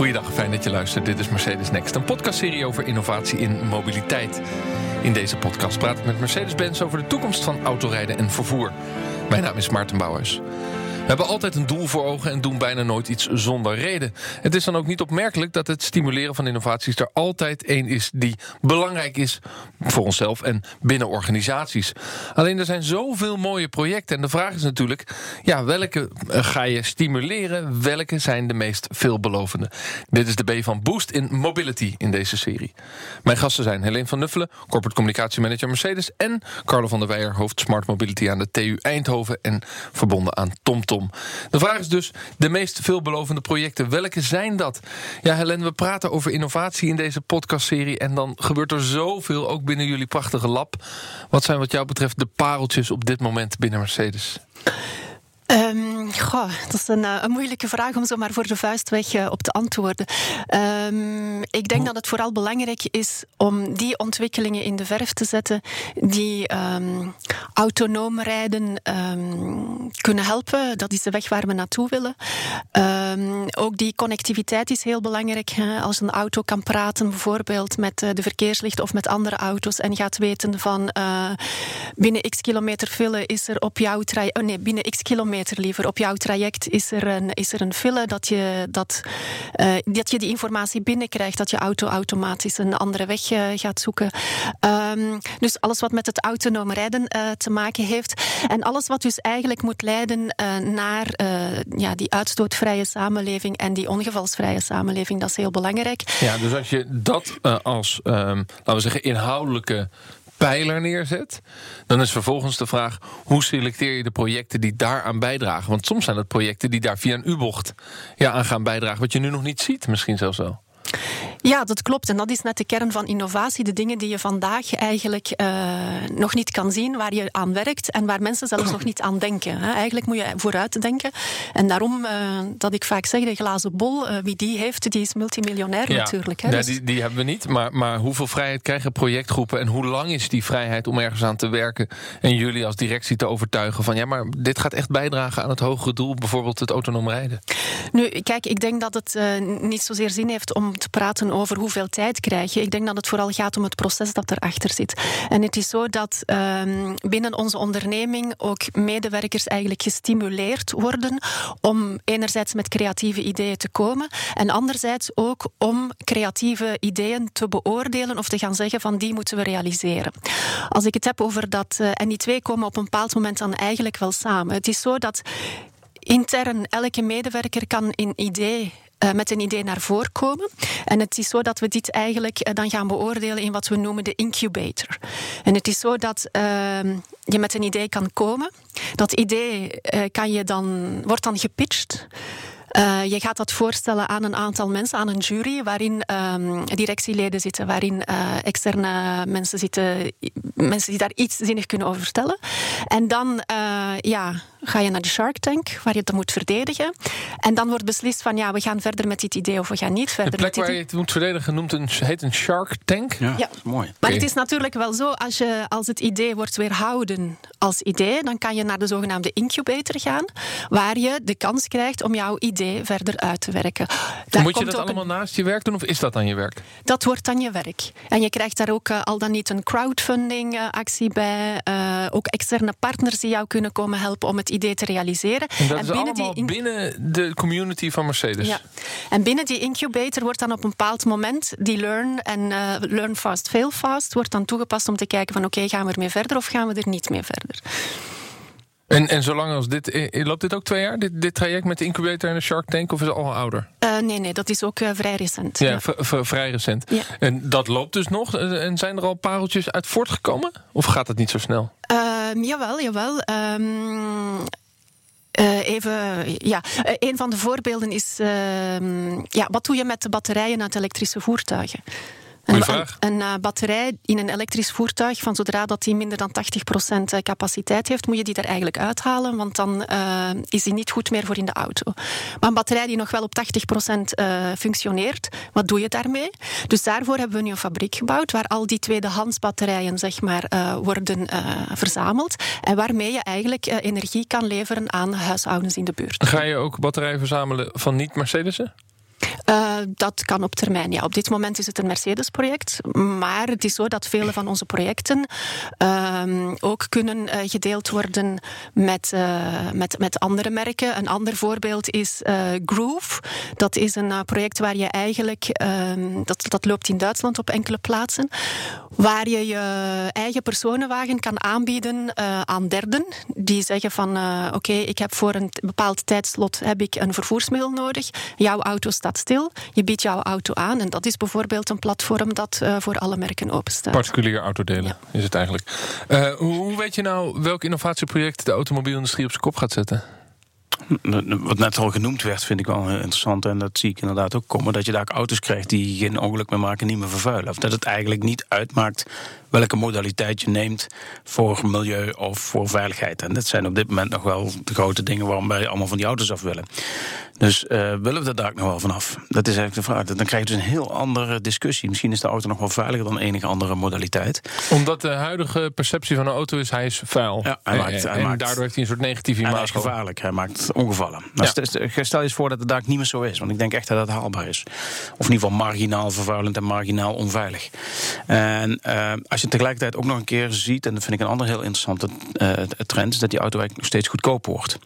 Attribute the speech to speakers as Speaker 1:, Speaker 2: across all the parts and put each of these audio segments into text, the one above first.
Speaker 1: Goeiedag, fijn dat je luistert. Dit is Mercedes Next, een podcastserie over innovatie in mobiliteit. In deze podcast praat ik met Mercedes-Benz over de toekomst van autorijden en vervoer. Mijn naam is Maarten Bouwhuis. We hebben altijd een doel voor ogen en doen bijna nooit iets zonder reden. Het is dan ook niet opmerkelijk dat het stimuleren van innovaties er altijd één is die belangrijk is voor onszelf en binnen organisaties. Alleen er zijn zoveel mooie projecten en de vraag is natuurlijk, ja, welke eh, ga je stimuleren? Welke zijn de meest veelbelovende? Dit is de B van Boost in Mobility in deze serie. Mijn gasten zijn Helene van Nuffelen, corporate communicatiemanager Mercedes en Carlo van der Weijer, hoofd Smart Mobility aan de TU Eindhoven en verbonden aan TomTom. De vraag is dus, de meest veelbelovende projecten, welke zijn dat? Ja, Helen, we praten over innovatie in deze podcastserie... en dan gebeurt er zoveel, ook binnen jullie prachtige lab. Wat zijn wat jou betreft de pareltjes op dit moment binnen Mercedes?
Speaker 2: Um, goh, dat is een, eh, een, moeilijke vraag om zo maar voor de vuist weg uh, op te antwoorden. Um, ik denk dat het vooral belangrijk is om die ontwikkelingen in de verf te zetten die um, autonoom rijden kunnen helpen. Dat is de weg waar we naartoe willen. ook die connectiviteit is heel belangrijk. Hè. Als een auto kan praten bijvoorbeeld met uh, de verkeerslichten of met andere auto's en gaat weten van binnen x kilometer file is er op jouw traject... Oh nee, binnen x kilometer liever. Op jouw traject is er een, is er een file dat je, dat, uh, dat je die informatie binnenkrijgt, dat je auto automatisch een andere weg uh, gaat zoeken. Um, dus alles wat met het autonoom rijden uh, te maken heeft. En alles wat dus eigenlijk moet leiden naar ja, die uitstootvrije samenleving en die ongevalsvrije samenleving, dat is heel belangrijk.
Speaker 1: Ja, dus als je dat als, um, laten we zeggen, inhoudelijke pijler neerzet. Dan is vervolgens de vraag: hoe selecteer je de projecten die daaraan bijdragen? Want soms zijn het projecten die daar via een U-bocht ja, aan gaan bijdragen, wat je nu nog niet ziet, misschien zelfs wel.
Speaker 2: Ja, dat klopt. En dat is net de kern van innovatie. De dingen die je vandaag eigenlijk uh, nog niet kan zien, waar je aan werkt en waar mensen zelfs nog niet aan denken. Hè. Eigenlijk moet je vooruit denken. En daarom uh, dat ik vaak zeg, de glazen bol, uh, wie die heeft, die is multimiljonair
Speaker 1: ja.
Speaker 2: natuurlijk. Hè.
Speaker 1: Ja, dus... die, die hebben we niet. Maar, maar hoeveel vrijheid krijgen projectgroepen en hoe lang is die vrijheid om ergens aan te werken en jullie als directie te overtuigen van ja, maar dit gaat echt bijdragen aan het hogere doel, bijvoorbeeld het autonoom rijden?
Speaker 2: Nu, kijk, ik denk dat het niet zozeer zin heeft om te praten over hoeveel tijd krijg je. Ik denk dat het vooral gaat om het proces dat erachter zit. En het is zo dat um, binnen onze onderneming ook medewerkers eigenlijk gestimuleerd worden om enerzijds met creatieve ideeën te komen en anderzijds ook om creatieve ideeën te beoordelen of te gaan zeggen van die moeten we realiseren. Als ik het heb over dat, uh, en die twee komen op een bepaald moment dan eigenlijk wel samen. Het is zo dat intern elke medewerker kan een idee uh, met een idee naar voren komen. En het is zo dat we dit eigenlijk uh, dan gaan beoordelen in wat we noemen de incubator. En het is zo dat uh, je met een idee kan komen. Dat idee eh, kan je dan, wordt dan gepitcht. Je gaat dat voorstellen aan een aantal mensen, aan een jury, waarin um, directieleden zitten, waarin externe mensen zitten, mensen die daar iets zinnig kunnen over vertellen. En dan ja, ga je naar de Shark Tank, waar je dat moet verdedigen. En dan wordt beslist van ja, we gaan verder met dit idee of we gaan niet verder
Speaker 1: met dit
Speaker 2: idee.
Speaker 1: waar je het moet verdedigen noemt een, heet een Shark Tank?
Speaker 3: Ja, ja. mooi.
Speaker 2: Maar okay. het is natuurlijk wel zo, als, je, als het idee wordt weerhouden als idee, dan kan je naar de zogenaamde incubator gaan, waar je de kans krijgt om jouw idee verder uit te werken.
Speaker 1: Daar moet je dat allemaal een... naast je werk doen of is dat dan je werk?
Speaker 2: Dat wordt dan je werk. En je krijgt daar ook uh, al dan niet een crowdfunding uh, actie bij, uh, ook externe partners die jou kunnen komen helpen om het idee te realiseren.
Speaker 1: En dat en is binnen allemaal die binnen de community van Mercedes?
Speaker 2: Ja. En binnen die incubator wordt dan op een bepaald moment die learn en uh, learn fast, fail fast wordt dan toegepast om te kijken van oké, okay, gaan we ermee verder of gaan we er niet mee verder?
Speaker 1: En, en zolang als dit, loopt dit ook twee jaar, dit, dit traject met de incubator en de Shark Tank, of is het al ouder?
Speaker 2: Uh, nee, nee, dat is ook uh, vrij recent.
Speaker 1: Ja, ja. vrij recent. Ja. En dat loopt dus nog? En zijn er al pareltjes uit voortgekomen? Of gaat het niet zo snel?
Speaker 2: Uh, jawel, jawel. Um, even, ja, uh, een van de voorbeelden is, uh, ja, wat doe je met de batterijen uit elektrische voertuigen?
Speaker 1: Een,
Speaker 2: een, een uh, batterij in een elektrisch voertuig, van zodra dat die minder dan 80% capaciteit heeft, moet je die er eigenlijk uithalen, want dan uh, is die niet goed meer voor in de auto. Maar een batterij die nog wel op 80% uh, functioneert, wat doe je daarmee? Dus daarvoor hebben we nu een fabriek gebouwd waar al die tweedehands batterijen zeg maar, worden verzameld en waarmee je eigenlijk energie kan leveren aan huishoudens in de buurt.
Speaker 1: Ga je ook batterijen verzamelen van niet-Mercedes'en?
Speaker 2: Uh, dat kan op termijn, ja. Op dit moment is het een Mercedes-project. Maar het is zo dat vele van onze projecten uh, ook kunnen uh, gedeeld worden met, met, met andere merken. Een ander voorbeeld is Groove. Dat is een project waar je eigenlijk... Ehm, dat, dat loopt in Duitsland op enkele plaatsen. Waar je je eigen personenwagen kan aanbieden aan derden. Die zeggen van, oké, ik heb voor een bepaald tijdslot heb ik een vervoersmiddel nodig. Jouw auto staat stil. Je biedt jouw auto aan. En dat is bijvoorbeeld een platform dat uh, voor alle merken openstaat.
Speaker 1: Particulier autodelen ja. is het eigenlijk. Uh, hoe weet je nou welk innovatieproject de automobielindustrie op zijn kop gaat zetten?
Speaker 3: Wat net al genoemd werd, vind ik wel interessant. En dat zie ik inderdaad ook komen. Dat je daar auto's krijgt die geen ongeluk meer maken, niet meer vervuilen. Of dat het eigenlijk niet uitmaakt welke modaliteit je neemt voor milieu of voor veiligheid. En dat zijn op dit moment nog wel de grote dingen waarom wij allemaal van die auto's af willen. Dus uh, willen we er daar nog wel vanaf? Dat is eigenlijk de vraag. Dan krijg je dus een heel andere discussie. Misschien is de auto nog wel veiliger dan enige andere modaliteit.
Speaker 1: Omdat de huidige perceptie van een auto is, hij is vuil.
Speaker 3: Ja, hij maakt,
Speaker 1: en,
Speaker 3: maakt,
Speaker 1: daardoor heeft hij een soort negatief imago.
Speaker 3: Hij is gevaarlijk, hij maakt ongevallen. Nou, ja. Stel je eens voor dat het daar niet meer zo is. Want ik denk echt dat dat haalbaar is. Of in ieder geval marginaal vervuilend en marginaal onveilig. En uh, als je tegelijkertijd ook nog een keer ziet... en dat vind ik een andere heel interessante uh, trend... is dat die auto eigenlijk nog steeds goedkoper wordt.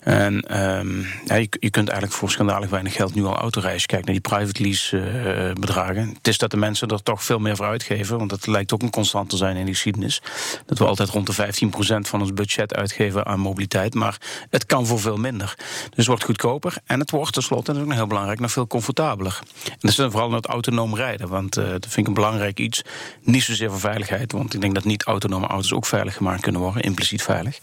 Speaker 3: En um, ja, je, je kunt eigenlijk voor schandalig weinig geld nu al autoreis. Kijk naar die private lease uh, bedragen. Het is dat de mensen er toch veel meer voor uitgeven. Want dat lijkt ook een constant te zijn in de geschiedenis. Dat we altijd rond de 15% van ons budget uitgeven aan mobiliteit. Maar het kan voor veel minder. Dus het wordt goedkoper. En het wordt tenslotte, dat is ook heel belangrijk, nog veel comfortabeler. En dat is dan vooral het autonoom rijden. Want uh, dat vind ik een belangrijk iets. Niet zozeer voor veiligheid. Want ik denk dat niet autonome auto's ook veilig gemaakt kunnen worden. Impliciet veilig.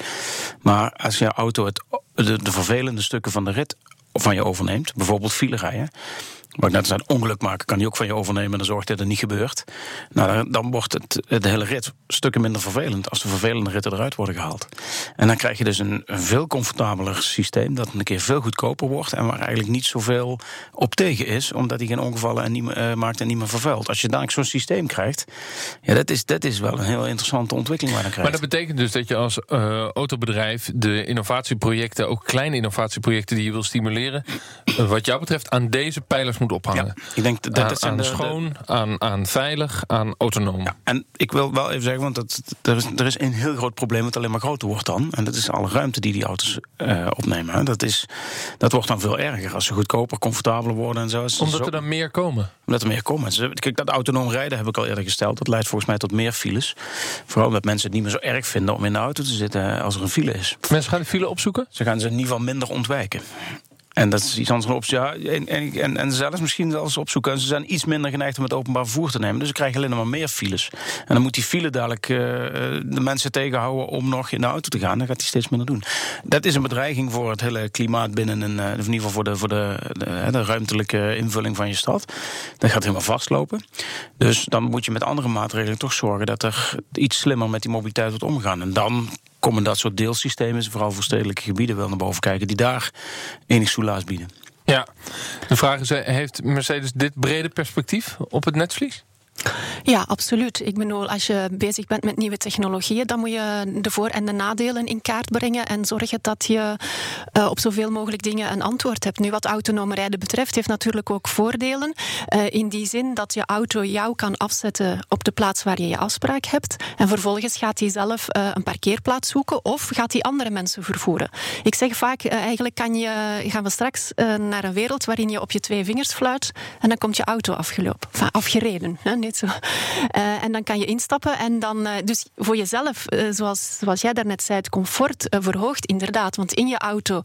Speaker 3: Maar als je auto het, de, de vervelende stukken van de rit van je overneemt. Bijvoorbeeld file rijden. Maar net als een ongeluk maken, kan hij ook van je overnemen en dan zorgt dat het niet gebeurt. Nou, dan wordt het, de hele rit stukken minder vervelend als de vervelende ritten eruit worden gehaald. En dan krijg je dus een, veel comfortabeler systeem dat een keer veel goedkoper wordt en waar eigenlijk niet zoveel op tegen is, omdat hij geen ongevallen en niet, uh, maakt en niet meer vervuilt. Als je dan zo'n systeem krijgt, ja, dat is, dat is wel een heel interessante ontwikkeling waar dan krijgt.
Speaker 1: Maar dat betekent dus dat je als uh, autobedrijf de innovatieprojecten, ook kleine innovatieprojecten die je wil stimuleren, uh, wat jou betreft aan deze pijlers moet moet ophangen. Ja,
Speaker 3: ik denk dat, dat
Speaker 1: aan, aan de, schoon, Aan, aan veilig, aan autonoom. Ja,
Speaker 3: en ik wil wel even zeggen, want dat, er, is, er is een heel groot probleem wat alleen maar groter wordt dan. En dat is alle ruimte die die auto's uh, opnemen. Dat, is, dat wordt dan veel erger als ze goedkoper, comfortabeler worden en zo.
Speaker 1: Omdat er dan meer komen?
Speaker 3: Omdat er meer komen. Kijk, dat autonoom rijden heb ik al eerder gesteld. Dat leidt volgens mij tot meer files. Vooral omdat mensen het niet meer zo erg vinden om in de auto te zitten als er een file is.
Speaker 1: Mensen gaan de file opzoeken?
Speaker 3: Ze gaan ze in ieder geval minder ontwijken. En dat is iets anders dan optie. Ja, en, en, en zelfs misschien eens opzoeken. Ze zijn iets minder geneigd om het openbaar vervoer te nemen. Dus ze krijgen alleen maar meer files. En dan moet die file dadelijk uh, de mensen tegenhouden om nog in de auto te gaan. Dan gaat hij steeds minder doen. Dat is een bedreiging voor het hele klimaat binnen een. Uh, in ieder geval voor, de, voor de, de, de, ruimtelijke invulling van je stad. Dat gaat helemaal vastlopen. Dus dan moet je met andere maatregelen toch zorgen dat er iets slimmer met die mobiliteit wordt omgegaan. En dan komen dat soort deelsystemen, vooral voor stedelijke gebieden, wel naar boven kijken, die daar enig soelaas bieden.
Speaker 1: Ja, de vraag is: heeft Mercedes dit brede perspectief op het netvlies?
Speaker 2: Ja, absoluut. Ik bedoel, als je bezig bent met nieuwe technologieën, dan moet je de voor- en de nadelen in kaart brengen en zorgen dat je uh, op zoveel mogelijk dingen een antwoord hebt. Nu, wat autonome rijden betreft, heeft natuurlijk ook voordelen. Uh, in die zin dat je auto jou kan afzetten op de plaats waar je je afspraak hebt. En vervolgens gaat hij zelf uh, een parkeerplaats zoeken of gaat hij andere mensen vervoeren. Ik zeg vaak, eigenlijk kan je, gaan we straks naar een wereld waarin je op je twee vingers fluit en dan komt je auto afgelopen, afgereden. Zo. Uh, en dan kan je instappen en dan, uh, dus voor jezelf, uh, zoals, zoals jij daarnet zei, het comfort verhoogt inderdaad. Want in je auto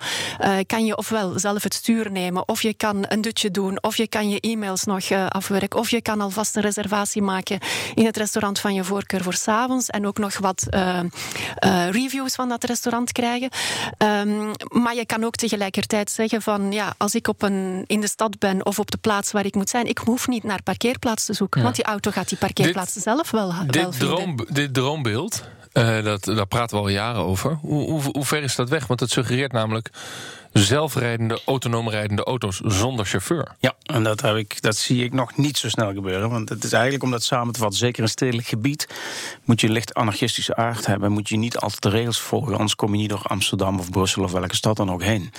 Speaker 2: kan je ofwel zelf het stuur nemen, of je kan een dutje doen, of je kan je e-mails nog afwerken, of je kan alvast een reservatie maken in het restaurant van je voorkeur voor s'avonds en ook nog wat reviews van dat restaurant krijgen. Um, maar je kan ook tegelijkertijd zeggen van ja, als ik op een, in de stad ben of op de plaats waar ik moet zijn, ik hoef niet naar parkeerplaats te zoeken. Ja. Want die auto gaat die parkeerplaats dit, zelf wel,
Speaker 1: dit
Speaker 2: wel
Speaker 1: droom, dit droombeeld, uh, dat, daar praten we al jaren over. Hoe, hoe, hoe, ver is dat weg? Want het suggereert namelijk zelfrijdende, autonoom rijdende auto's zonder chauffeur.
Speaker 3: Ja, en dat, heb ik, dat zie ik nog niet zo snel gebeuren. Want het is eigenlijk om dat samen te vatten, zeker in stedelijk gebied, moet je licht anarchistische aard hebben. Moet je niet altijd de regels volgen, anders kom je niet door Amsterdam of Brussel of welke stad dan ook heen.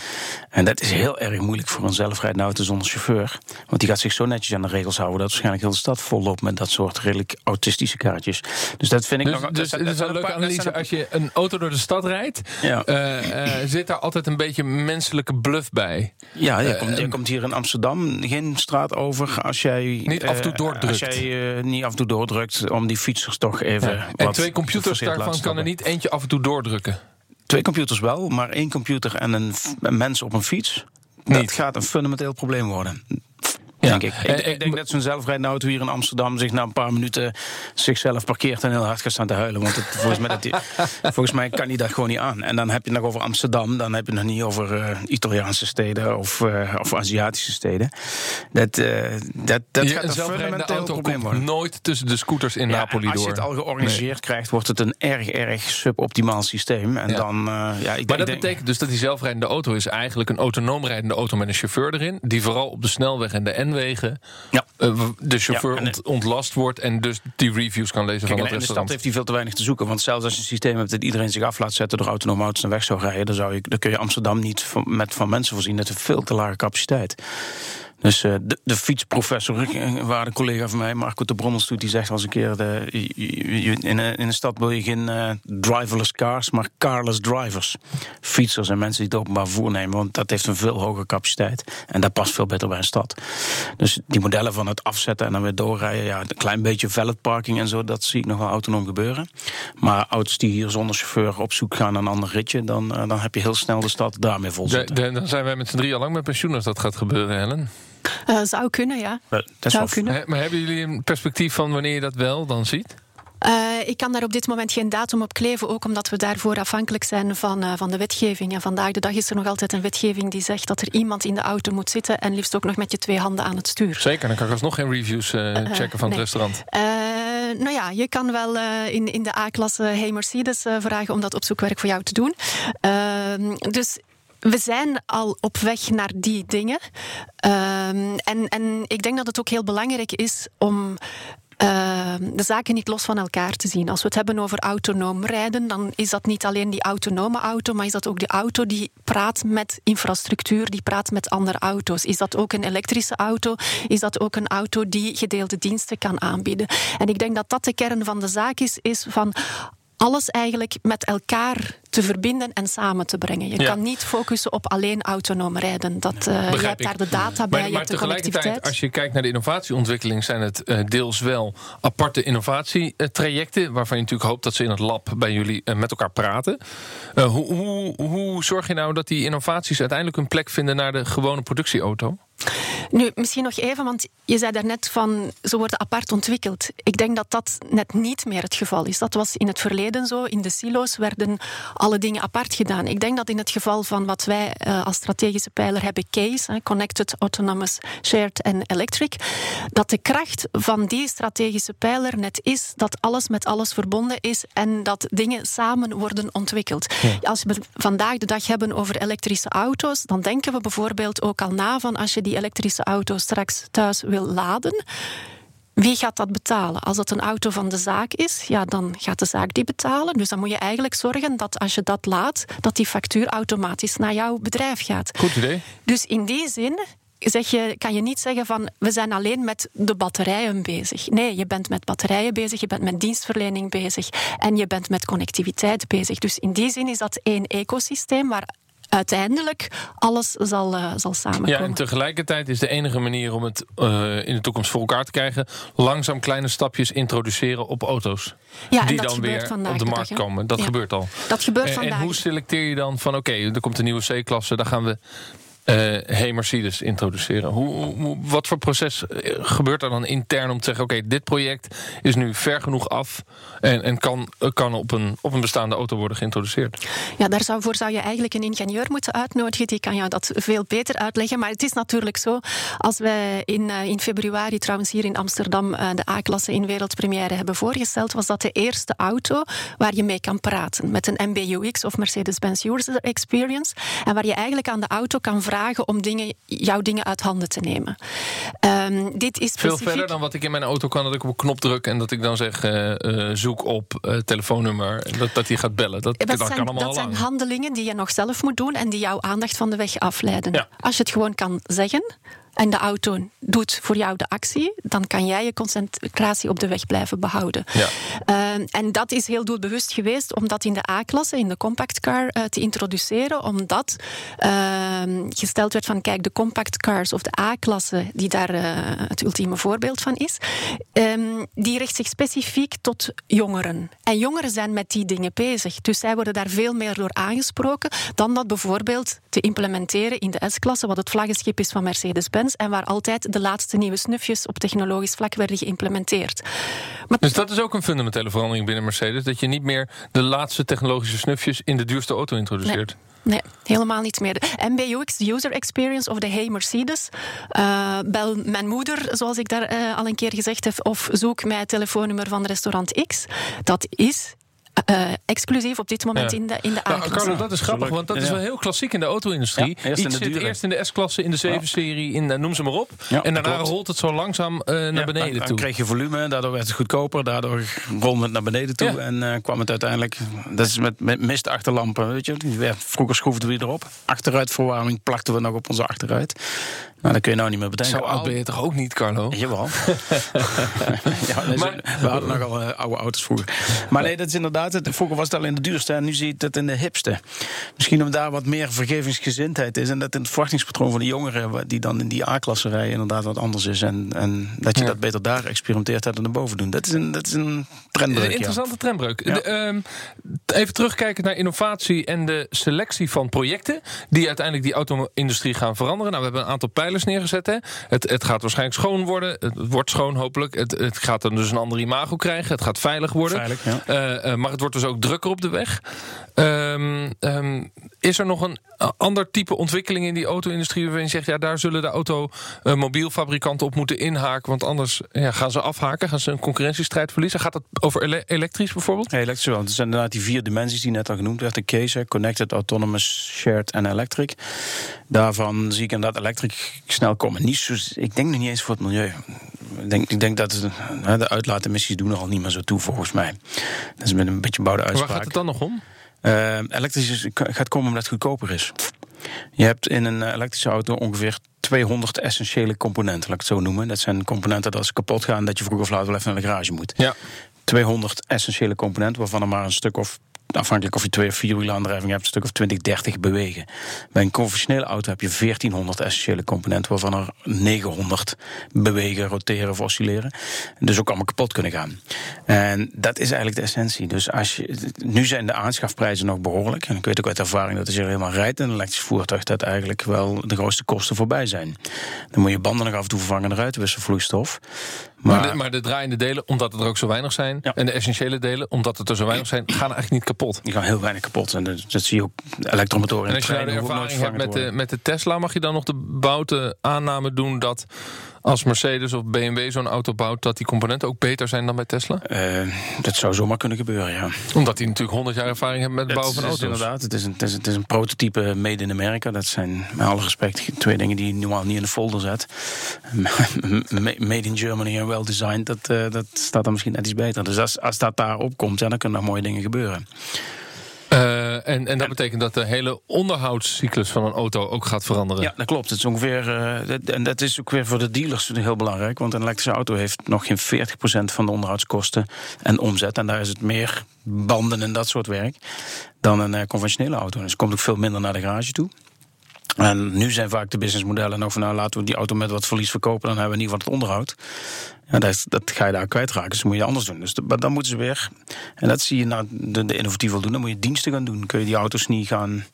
Speaker 3: En dat is heel erg moeilijk voor een zelfrijdende auto zonder chauffeur. Want die gaat zich zo netjes aan de regels houden dat waarschijnlijk heel de stad vol loopt met dat soort redelijk autistische kaartjes. Dus dat vind ik
Speaker 1: dus,
Speaker 3: nog.
Speaker 1: Dus
Speaker 3: dat,
Speaker 1: is een leuke analyse. Als je een auto door de stad rijdt, ja. uh, uh, zit daar altijd een beetje menselijke bluff bij.
Speaker 3: Ja, je, uh, komt, je komt, hier in Amsterdam geen straat over als jij
Speaker 1: niet af en toe doordrukt.
Speaker 3: Als jij niet af en toe doordrukt om die fietsers toch even. Ja.
Speaker 1: En twee computers daarvan kan er niet eentje af en toe doordrukken.
Speaker 3: Twee computers wel, maar één computer en een, een mens op een fiets. Dat niet. gaat een fundamenteel probleem worden. Ja. Denk ik. Ik, ik, denk dat zo'n zelfrijdende auto hier in Amsterdam zich na een paar minuten zichzelf parkeert en heel hard gaat staan te huilen. Want het, volgens, mij dat die, volgens mij kan hij dat gewoon niet aan. En dan heb je het nog over Amsterdam, dan heb je het nog niet over uh, Italiaanse steden of, uh, of Aziatische steden. Dat, uh, dat, dat
Speaker 1: je,
Speaker 3: gaat een
Speaker 1: zelfrijdende auto probleem worden. nooit tussen de scooters in
Speaker 3: ja,
Speaker 1: Napoli
Speaker 3: als
Speaker 1: door.
Speaker 3: Als je het al georganiseerd nee. krijgt, wordt het een erg, erg suboptimaal systeem. En
Speaker 1: ja.
Speaker 3: dan, ja, ik
Speaker 1: maar
Speaker 3: denk,
Speaker 1: dat
Speaker 3: denk,
Speaker 1: betekent dus dat die zelfrijdende auto is eigenlijk een autonoom rijdende auto met een chauffeur erin, die vooral op de snelweg en de N-wegen
Speaker 3: ja.
Speaker 1: uh, de chauffeur ja, ont, ontlast wordt en dus die reviews kan lezen
Speaker 3: Kijk,
Speaker 1: van het
Speaker 3: in de
Speaker 1: restaurant.
Speaker 3: stad heeft hij veel te weinig te zoeken. Want zelfs als je een systeem hebt dat iedereen zich af laat zetten door autonome auto's naar weg zou rijden, dan, zou je, dan kun je Amsterdam niet van, met van mensen voorzien. Dat heeft veel te lage capaciteit. Dus uh, de, de fietsprofessor, een waarde collega van mij, Marco de Brommelstoet, die zegt al eens een keer: de, in, een, in een stad wil je geen uh, driverless cars, maar carless drivers. Fietsers en mensen die het openbaar vervoer nemen, want dat heeft een veel hogere capaciteit. En dat past veel beter bij een stad. Dus die modellen van het afzetten en dan weer doorrijden, ja, een klein beetje valet parking en zo, dat zie ik nog wel autonoom gebeuren. Maar auto's die hier zonder chauffeur op zoek gaan naar een ander ritje, dan, uh, dan heb je heel snel de stad daarmee vol zitten.
Speaker 1: De, de, dan zijn wij met z'n drie al lang met pensioen als dat gaat gebeuren, Helen.
Speaker 2: Uh, zou kunnen, ja.
Speaker 3: Dat
Speaker 2: zou kunnen.
Speaker 1: He, maar hebben jullie een perspectief van wanneer je dat wel dan ziet?
Speaker 2: Uh, ik kan daar op dit moment geen datum op kleven, ook omdat we daarvoor afhankelijk zijn van, uh, van de wetgeving. En vandaag de dag is er nog altijd een wetgeving die zegt dat er iemand in de auto moet zitten en liefst ook nog met je twee handen aan het stuur.
Speaker 1: Zeker, dan kan ik alsnog geen reviews uh, checken van
Speaker 2: nee.
Speaker 1: het restaurant.
Speaker 2: nou ja, je kan wel in, in de A-klasse Hey Mercedes vragen om dat opzoekwerk voor jou te doen. Ehm, dus we zijn al op weg naar die dingen. Um, en, en ik denk dat het ook heel belangrijk is om. Uh, de zaken niet los van elkaar te zien. Als we het hebben over autonoom rijden, dan is dat niet alleen die autonome auto, maar is dat ook de auto die praat met infrastructuur, die praat met andere auto's. Is dat ook een elektrische auto? Is dat ook een auto die gedeelde diensten kan aanbieden? En ik denk dat dat de kern van de zaak is, is van alles eigenlijk met elkaar te verbinden en samen te brengen. Je
Speaker 1: Ja.
Speaker 2: kan niet focussen op alleen autonoom rijden. Dat, uh, je hebt
Speaker 1: ik.
Speaker 2: daar de data bij,
Speaker 1: Maar,
Speaker 2: je
Speaker 1: maar
Speaker 2: hebt de connectiviteit.
Speaker 1: als je kijkt naar de innovatieontwikkeling, zijn het eh, deels wel aparte innovatietrajecten. Waarvan je natuurlijk hoopt dat ze in het lab bij jullie eh, met elkaar praten. Hoe, hoe, hoe zorg je nou dat die innovaties uiteindelijk een plek vinden naar de gewone productieauto?
Speaker 2: Nu, misschien nog even, want je zei daarnet van ze worden apart ontwikkeld. Ik denk dat dat net niet meer het geval is. Dat was in het verleden zo. In de silo's werden alle dingen apart gedaan. Ik denk dat in het geval van wat wij uh, als strategische pijler hebben, CASE, Connected, Autonomous, Shared en Electric, dat de kracht van die strategische pijler net is dat alles met alles verbonden is en dat dingen samen worden ontwikkeld. Ja. Als we vandaag de dag hebben over elektrische auto's, dan denken we bijvoorbeeld ook al na van als je die elektrische auto straks thuis wil laden. Wie gaat dat betalen? Als het een auto van de zaak is, ja, dan gaat de zaak die betalen. Dus dan moet je eigenlijk zorgen dat als je dat laat, dat die factuur automatisch naar jouw bedrijf gaat.
Speaker 1: Goed idee.
Speaker 2: Dus in die zin zeg je, kan je niet zeggen van we zijn alleen met de batterijen bezig. Nee, je bent met batterijen bezig, je bent met dienstverlening bezig en je bent met connectiviteit bezig. Dus in die zin is dat één ecosysteem waar uiteindelijk alles zal, uh, zal samenkomen.
Speaker 1: Ja, en tegelijkertijd is de enige manier om het uh, in de toekomst voor elkaar te krijgen... langzaam kleine stapjes introduceren op auto's.
Speaker 2: Ja,
Speaker 1: die dan weer op de markt
Speaker 2: dag,
Speaker 1: komen. Dat
Speaker 2: ja.
Speaker 1: gebeurt al.
Speaker 2: Dat gebeurt
Speaker 1: en,
Speaker 2: vandaag.
Speaker 1: En hoe selecteer je dan van... oké, okay, er komt een nieuwe C-klasse, daar gaan we uh, hey Mercedes introduceren. Hoe, wat voor proces eh, gebeurt er dan intern om te zeggen: oké, dit project is nu ver genoeg af en, en kan, kan op, een, op een bestaande auto worden geïntroduceerd?
Speaker 2: Ja, daarvoor zou je eigenlijk een ingenieur moeten uitnodigen. Die kan jou dat veel beter uitleggen. Maar het is natuurlijk zo, als wij in, in februari trouwens hier in Amsterdam de A-klasse in wereldpremière hebben voorgesteld, was dat de eerste auto waar je mee kan praten met een MBUX of Mercedes-Benz User Experience. En waar je eigenlijk aan de auto kan vragen om dingen, jouw dingen uit handen te nemen. Um, dit is
Speaker 1: Veel verder dan wat ik in mijn auto kan, dat ik op een knop druk en dat ik dan zeg: uh, uh, zoek op uh, telefoonnummer, dat, dat hij gaat bellen. Dat,
Speaker 2: dat,
Speaker 1: dat
Speaker 2: zijn,
Speaker 1: kan allemaal
Speaker 2: dat zijn
Speaker 1: lang.
Speaker 2: handelingen die je nog zelf moet doen en die jouw aandacht van de weg afleiden. Ja. Als je het gewoon kan zeggen, en de auto doet voor jou de actie, dan kan jij je concentratie op de weg blijven behouden.
Speaker 1: Ja.
Speaker 2: Uh, en dat is heel doelbewust geweest om dat in de A-klasse, in de compact car, uh, te introduceren. Omdat uh, gesteld werd van, kijk, de compact cars of de A-klasse, die daar uh, het ultieme voorbeeld van is, um, die richt zich specifiek tot jongeren. En jongeren zijn met die dingen bezig. Dus zij worden daar veel meer door aangesproken dan dat bijvoorbeeld te implementeren in de S-klasse, wat het vlaggenschip is van Mercedes-Benz en waar altijd de laatste nieuwe snufjes op technologisch vlak werden geïmplementeerd.
Speaker 1: Maar dus dat is ook een fundamentele verandering binnen Mercedes, dat je niet meer de laatste technologische snufjes in de duurste auto introduceert.
Speaker 2: Nee. Nee, helemaal niet meer. De MBUX, de User Experience of de Hey Mercedes. Uh, bel mijn moeder, zoals ik daar uh, al een keer gezegd heb, of zoek mijn telefoonnummer van restaurant X. Dat is uh, exclusief op dit moment
Speaker 1: Ja.
Speaker 2: in de, in de
Speaker 1: Nou. Carlo, dat is grappig, want dat is wel heel klassiek in de auto-industrie.
Speaker 3: Ja, eerst in
Speaker 1: Iets
Speaker 3: de
Speaker 1: zit eerst in de S-klasse, in de 7-serie, in, eh, noem ze maar op.
Speaker 3: Ja,
Speaker 1: en daarna
Speaker 3: klopt.
Speaker 1: rolt het zo langzaam eh, naar
Speaker 3: Ja,
Speaker 1: beneden
Speaker 3: dan, dan
Speaker 1: toe.
Speaker 3: kreeg je volume, daardoor werd het goedkoper, daardoor rolde het naar beneden toe
Speaker 1: Ja.
Speaker 3: en eh, kwam het uiteindelijk. Dat is met, met mistachterlampen, weet je. Die werd, vroeger schroefden we die erop. Achteruitverwarming plakten we nog op onze achteruit. Nou, dat kun je nou niet meer bedenken.
Speaker 1: Zo oud ben je toch ook niet, Carlo?
Speaker 3: Jawel. ja,
Speaker 1: Maar-
Speaker 3: we hadden nogal uh, oude auto's vroeger. Maar nee, dat is inderdaad. Het, vroeger was het al in de duurste en nu zie je het in de hipste. Misschien omdat daar wat meer vergevingsgezindheid is. En dat in het verwachtingspatroon van de jongeren, die dan in die A-klasse rijden, inderdaad wat anders is. En, en dat je
Speaker 1: Ja.
Speaker 3: dat beter daar experimenteert dan naar boven doen. Dat is een, dat is een trendbreuk.
Speaker 1: Een
Speaker 3: ja.
Speaker 1: interessante trendbreuk.
Speaker 3: Ja.
Speaker 1: De, ehm, even terugkijken naar innovatie en de selectie van projecten die uiteindelijk die auto-industrie gaan veranderen. Nou, we hebben een aantal pijlers neergezet. Hè. Het, het gaat waarschijnlijk schoon worden. Het wordt schoon hopelijk. Het, het gaat dan dus een ander imago krijgen. Het gaat veilig worden.
Speaker 3: Veilig, ja.
Speaker 1: Eh, eh, maar het wordt dus ook drukker op de weg. Ehm, ehm, is er nog een ander type ontwikkeling in die auto-industrie waarin je zegt, ja, daar zullen de automobielfabrikanten op moeten inhaken, want anders ja, gaan ze afhaken, gaan ze een concurrentiestrijd verliezen. Gaat het over ele- elektrisch bijvoorbeeld?
Speaker 3: Ja, elektrisch wel. Het zijn inderdaad die vier dimensies die net al genoemd werden. Case, hè, connected, autonomous, shared en electric. Daarvan zie ik inderdaad electric snel komen. Niet zo, ik denk nog niet eens voor het milieu. Ik denk, ik denk dat hè, de uitlaatemissies doen er al niet meer zo toe, volgens mij. Dat is met een beetje bouwde
Speaker 1: Waar
Speaker 3: uitspraak.
Speaker 1: gaat het dan nog om?
Speaker 3: Eh, elektrisch is- gaat komen omdat het goedkoper is. Je hebt in een elektrische auto ongeveer 200 essentiële componenten, laat ik het zo noemen. Dat zijn componenten dat als ze kapot gaan, dat je vroeg of laat wel even naar de garage moet.
Speaker 1: Ja.
Speaker 3: 200 essentiële componenten, waarvan er maar een stuk of, afhankelijk of je twee of vier aandrijving hebt, een stuk of 20, 30 bewegen. Bij een conventionele auto heb je 1400 essentiële componenten, waarvan er 900 bewegen, roteren of oscilleren. En dus ook allemaal kapot kunnen gaan. En dat is eigenlijk de essentie. Dus als je, nu zijn de aanschafprijzen nog behoorlijk. En ik weet ook uit ervaring dat als je helemaal rijdt in een elektrisch voertuig, dat eigenlijk wel de grootste kosten voorbij zijn. Dan moet je banden nog af en toe vervangen, eruit wisselvloeistof.
Speaker 1: Maar, de, maar de draaiende delen, omdat het er ook zo weinig zijn,
Speaker 3: Ja.
Speaker 1: en de essentiële delen, omdat het er zo weinig zijn, gaan eigenlijk niet kapot.
Speaker 3: Die gaan heel weinig kapot. En dat, dat zie je ook elektromotoren
Speaker 1: En als je nou de ervaring hebt met de, met de Tesla, mag je dan nog de bouten aanname doen dat als Mercedes of BMW zo'n auto bouwt, dat die componenten ook beter zijn dan bij Tesla?
Speaker 3: Eh, dat zou zomaar kunnen gebeuren, ja.
Speaker 1: Omdat die natuurlijk 100 jaar ervaring hebben met het bouwen van auto's.
Speaker 3: Inderdaad, het is, een, het, is, het is een prototype made in America. Dat zijn met alle respect twee dingen die je normaal niet in de folder zet. made in Germany en well designed, dat, eh, dat staat dan misschien net iets beter. Dus als, als dat daarop komt, ja, dan kunnen er mooie dingen gebeuren.
Speaker 1: Eh, en, en dat betekent dat de hele onderhoudscyclus van een auto ook gaat veranderen.
Speaker 3: Ja, dat klopt. Het is ongeveer, eh, dat- en dat is ook weer voor de dealers heel belangrijk. Want een elektrische auto heeft nog geen 40% van de onderhoudskosten en omzet. En daar is het meer banden en dat soort werk dan een eh, conventionele auto. Dus er komt ook veel minder naar de garage toe. En nu zijn vaak de businessmodellen van nou laten we die auto met wat verlies verkopen, dan hebben we ieder geval het onderhoud. Ja, dat, dat ga je daar kwijtraken, dus dat moet je anders doen. Dus dan moeten ze weer, en dat zie je nou de, de innovatief wil doen, dan moet je diensten gaan doen. Kun je die auto's niet gaan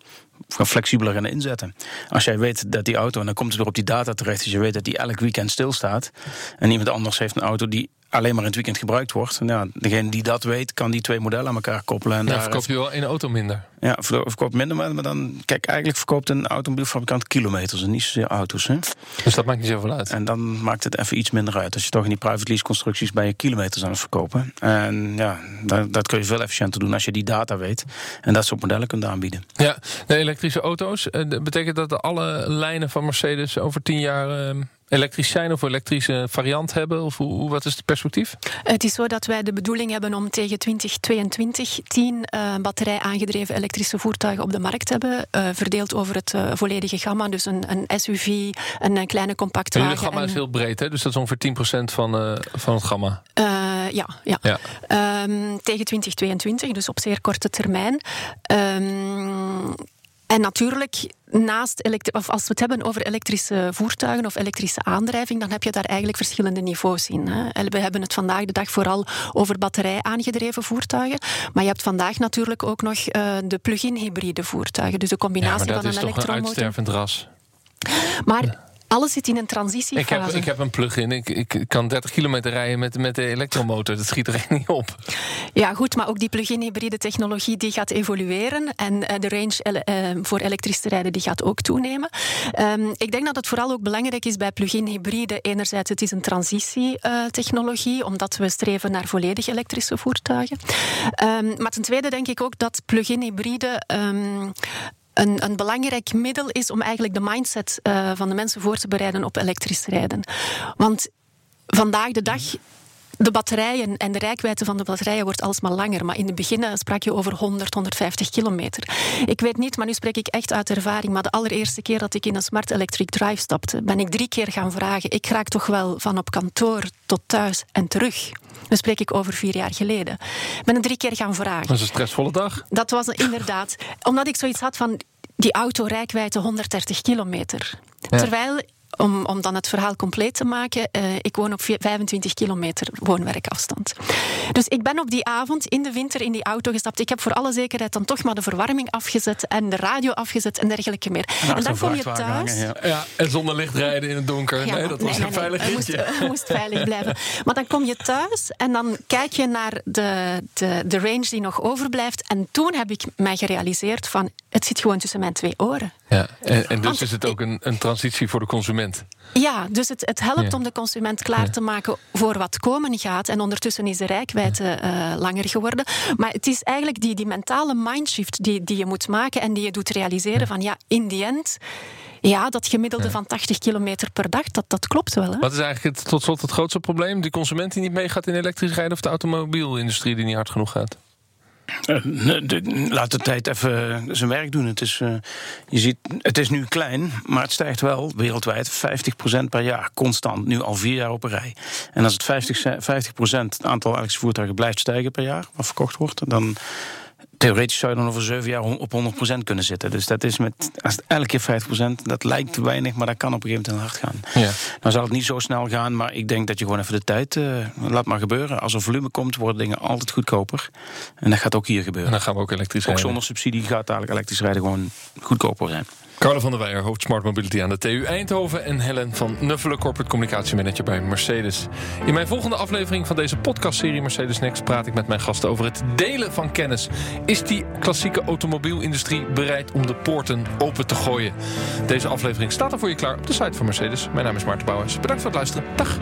Speaker 3: flexibeler gaan inzetten. Als jij weet dat die auto, en dan komt het weer op die data terecht, als je weet dat die elk weekend stilstaat. En iemand anders heeft een auto die alleen maar in het weekend gebruikt wordt. Nou, degene die dat weet, kan die twee modellen aan elkaar koppelen. En
Speaker 1: ja, daar verkoop je wel een auto minder.
Speaker 3: Ja, verkoopt minder, maar dan... Kijk, eigenlijk verkoopt een automobielfabrikant kilometers en niet zozeer auto's. Hè?
Speaker 1: Dus dat maakt niet zoveel uit?
Speaker 3: En dan maakt het even iets minder uit. Als je toch in die private lease constructies bij je kilometers aan het verkopen. En ja, dat, dat kun je veel efficiënter doen als je die data weet. En dat soort modellen kunt aanbieden.
Speaker 1: Ja, de elektrische auto's. Eh, betekent dat alle lijnen van Mercedes over tien jaar... Ehm, elektrisch zijn of elektrische variant hebben? Of hoe, wat is het perspectief?
Speaker 2: Het is zo dat wij de bedoeling hebben om tegen 2022 tien uh, batterij aangedreven elektrische voertuigen op de markt hebben. Uh, verdeeld over het uh, volledige gamma. Dus een, een SUV, een, een kleine compactwagen.
Speaker 1: Het gamma is heel breed, hè? dus dat is ongeveer 10% van, van het gamma.
Speaker 2: ja, ja. ja. Um, tegen 2022, dus op zeer korte termijn. Um, en natuurlijk, naast of als we het hebben over elektrische voertuigen of elektrische aandrijving, dan heb je daar eigenlijk verschillende niveaus in. Hè. We hebben het vandaag de dag vooral over batterij aangedreven voertuigen. Maar je hebt vandaag natuurlijk ook nog uh, de plug-in hybride voertuigen. Dus de combinatie
Speaker 1: ja,
Speaker 2: van een elektromotor.
Speaker 1: Dat is toch een uitstervend ras.
Speaker 2: Maar alles zit in een transitiefase.
Speaker 1: Ik heb, ik heb een plug-in. Ik, ik kan 30 kilometer rijden met, met de elektromotor. Dat schiet er echt niet op.
Speaker 2: Ja, goed, maar ook die plug-in hybride technologie die gaat evolueren. En uh, de range uh, voor elektrisch te rijden die gaat ook toenemen. Um, ik denk dat het vooral ook belangrijk is bij plug-in hybride. Enerzijds, het is een transitietechnologie, omdat we streven naar volledig elektrische voertuigen. Um, maar ten tweede denk ik ook dat plug-in hybride um, een, een belangrijk middel is om eigenlijk de mindset uh, van de mensen voor te bereiden op elektrisch rijden. Want vandaag de dag de batterijen en de rijkwijde van de batterijen wordt alsmaar langer. Maar in het begin sprak je over 100, 150 kilometer. Ik weet niet, maar nu spreek ik echt uit ervaring. Maar de allereerste keer dat ik in een smart electric drive stapte, ben ik drie keer gaan vragen. Ik raak toch wel van op kantoor tot thuis en terug. Dan spreek ik over vier jaar geleden. Ik ben het drie keer gaan vragen. Dat
Speaker 1: was een stressvolle dag.
Speaker 2: Dat was inderdaad. Omdat ik zoiets had van die auto rijkwijde 130 kilometer. Terwijl om, om dan het verhaal compleet te maken, uh, ik woon op 25 kilometer woonwerkafstand. Dus ik ben op die avond in de winter in die auto gestapt. Ik heb voor alle zekerheid dan toch maar de verwarming afgezet en de radio afgezet en dergelijke meer.
Speaker 3: En, dan kom je thuis.
Speaker 1: ja. ja. en zonder licht rijden in het donker. Ja, nee, dat was een veilig nee,
Speaker 2: moest, moest, veilig blijven. Maar dan kom je thuis en dan kijk je naar de, de, de range die nog overblijft. En toen heb ik mij gerealiseerd van, het zit gewoon tussen mijn twee oren.
Speaker 1: Ja, en, en dus is het ook een, een transitie voor de consument.
Speaker 2: Ja, dus het, het helpt om de consument klaar te maken voor wat komen gaat. En ondertussen is de rijkwijde uh, langer geworden. Maar het is eigenlijk die, die mentale mindshift die, die je moet maken en die je doet realiseren van ja, in die end. Ja, dat gemiddelde van 80 kilometer per dag, dat, dat klopt wel. Hè?
Speaker 1: Wat is eigenlijk het, tot slot het grootste probleem? Die consument die niet meegaat in elektrisch rijden of de automobielindustrie die niet hard genoeg gaat?
Speaker 3: Uh, laat de tijd even zijn werk doen. Het is, uh, je ziet, het is nu klein, maar het stijgt wel wereldwijd 50% per jaar. Constant, nu al vier jaar op een rij. En als het 50, 50% het aantal elektrische voertuigen blijft stijgen per jaar, wat verkocht wordt, dan theoretisch zou je dan over zeven jaar op 100% kunnen zitten. Dus dat is met als het elke keer 50%, dat lijkt weinig, maar dat kan op een gegeven moment hard gaan. Ja. Nou zal het niet zo snel gaan, maar ik denk dat je gewoon even de tijd uh, laat maar gebeuren. Als er volume komt, worden dingen altijd goedkoper. En dat gaat ook hier gebeuren.
Speaker 1: En dan gaan we ook elektrisch
Speaker 3: rijden. Ook zonder subsidie gaat dadelijk elektrisch rijden gewoon goedkoper zijn.
Speaker 1: Carlo van der Weijer, hoofd Smart Mobility aan de TU Eindhoven... en Helen van Nuffelen, Corporate Communicatiemanager bij Mercedes. In mijn volgende aflevering van deze podcastserie Mercedes Next... praat ik met mijn gasten over het delen van kennis. Is die klassieke automobielindustrie bereid om de poorten open te gooien? Deze aflevering staat er voor je klaar op de site van Mercedes. Mijn naam is Maarten Bouwers. Bedankt voor het luisteren. Dag!